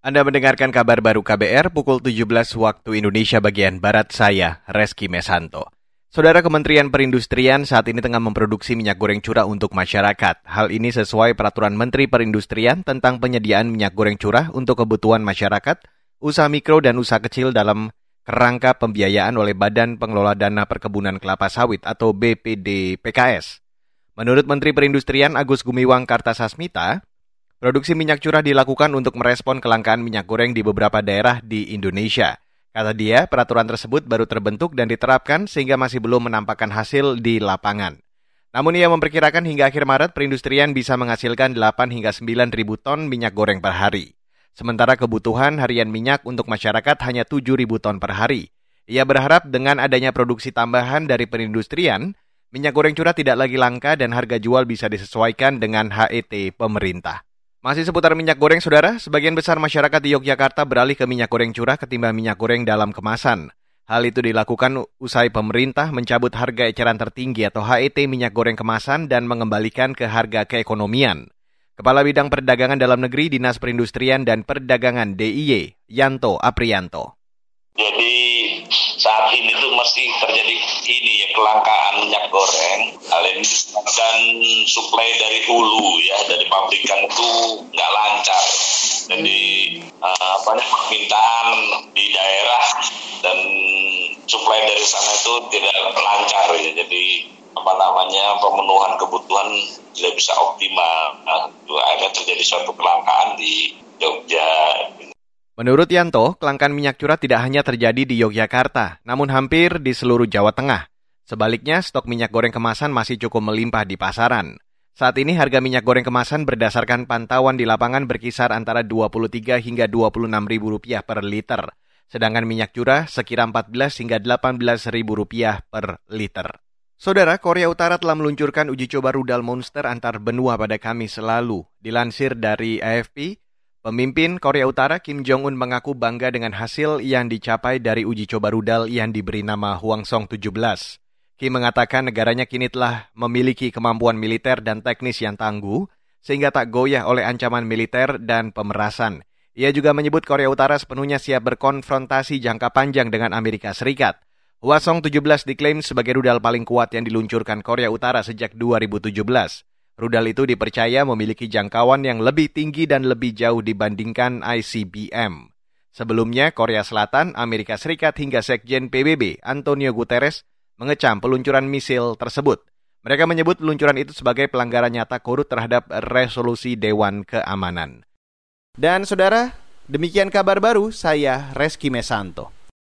Anda mendengarkan kabar baru KBR pukul 17 waktu Indonesia bagian Barat saya, Reski Mesanto. Saudara Kementerian Perindustrian saat ini tengah memproduksi minyak goreng curah untuk masyarakat. Hal ini sesuai peraturan Menteri Perindustrian tentang penyediaan minyak goreng curah untuk kebutuhan masyarakat, usaha mikro dan usaha kecil dalam kerangka pembiayaan oleh Badan Pengelola Dana Perkebunan Kelapa Sawit atau BPD PKS. Menurut Menteri Perindustrian Agus Gumiwang Kartasasmita, Produksi minyak curah dilakukan untuk merespon kelangkaan minyak goreng di beberapa daerah di Indonesia. Kata dia, peraturan tersebut baru terbentuk dan diterapkan sehingga masih belum menampakkan hasil di lapangan. Namun ia memperkirakan hingga akhir Maret perindustrian bisa menghasilkan 8 hingga 9 ribu ton minyak goreng per hari. Sementara kebutuhan harian minyak untuk masyarakat hanya 7 ribu ton per hari. Ia berharap dengan adanya produksi tambahan dari perindustrian, minyak goreng curah tidak lagi langka dan harga jual bisa disesuaikan dengan HET pemerintah. Masih seputar minyak goreng, saudara. Sebagian besar masyarakat di Yogyakarta beralih ke minyak goreng curah ketimbang minyak goreng dalam kemasan. Hal itu dilakukan usai pemerintah mencabut harga eceran tertinggi atau HET minyak goreng kemasan dan mengembalikan ke harga keekonomian. Kepala Bidang Perdagangan Dalam Negeri Dinas Perindustrian dan Perdagangan DIY, Yanto Aprianto. Jadi saat ini tuh mesti terjadi ini ya kelangkaan minyak goreng dan suplai dari hulu ya dari pabrikan itu nggak lancar. Jadi uh, apa nih permintaan di daerah dan suplai dari sana itu tidak lancar ya. Jadi apa namanya pemenuhan kebutuhan tidak bisa optimal. Nah, akhirnya terjadi suatu kelangkaan di Jogja Menurut Yanto, kelangkaan minyak curah tidak hanya terjadi di Yogyakarta, namun hampir di seluruh Jawa Tengah. Sebaliknya, stok minyak goreng kemasan masih cukup melimpah di pasaran. Saat ini harga minyak goreng kemasan berdasarkan pantauan di lapangan berkisar antara 23 hingga 26 ribu rupiah per liter. Sedangkan minyak curah sekira 14 hingga 18 ribu rupiah per liter. Saudara, Korea Utara telah meluncurkan uji coba rudal monster antar benua pada Kamis lalu. Dilansir dari AFP, Pemimpin Korea Utara Kim Jong-un mengaku bangga dengan hasil yang dicapai dari uji coba rudal yang diberi nama Hwangsong 17. Kim mengatakan negaranya kini telah memiliki kemampuan militer dan teknis yang tangguh, sehingga tak goyah oleh ancaman militer dan pemerasan. Ia juga menyebut Korea Utara sepenuhnya siap berkonfrontasi jangka panjang dengan Amerika Serikat. Hwasong 17 diklaim sebagai rudal paling kuat yang diluncurkan Korea Utara sejak 2017. Rudal itu dipercaya memiliki jangkauan yang lebih tinggi dan lebih jauh dibandingkan ICBM. Sebelumnya, Korea Selatan, Amerika Serikat hingga Sekjen PBB Antonio Guterres mengecam peluncuran misil tersebut. Mereka menyebut peluncuran itu sebagai pelanggaran nyata korut terhadap resolusi Dewan Keamanan. Dan saudara, demikian kabar baru saya Reski Mesanto.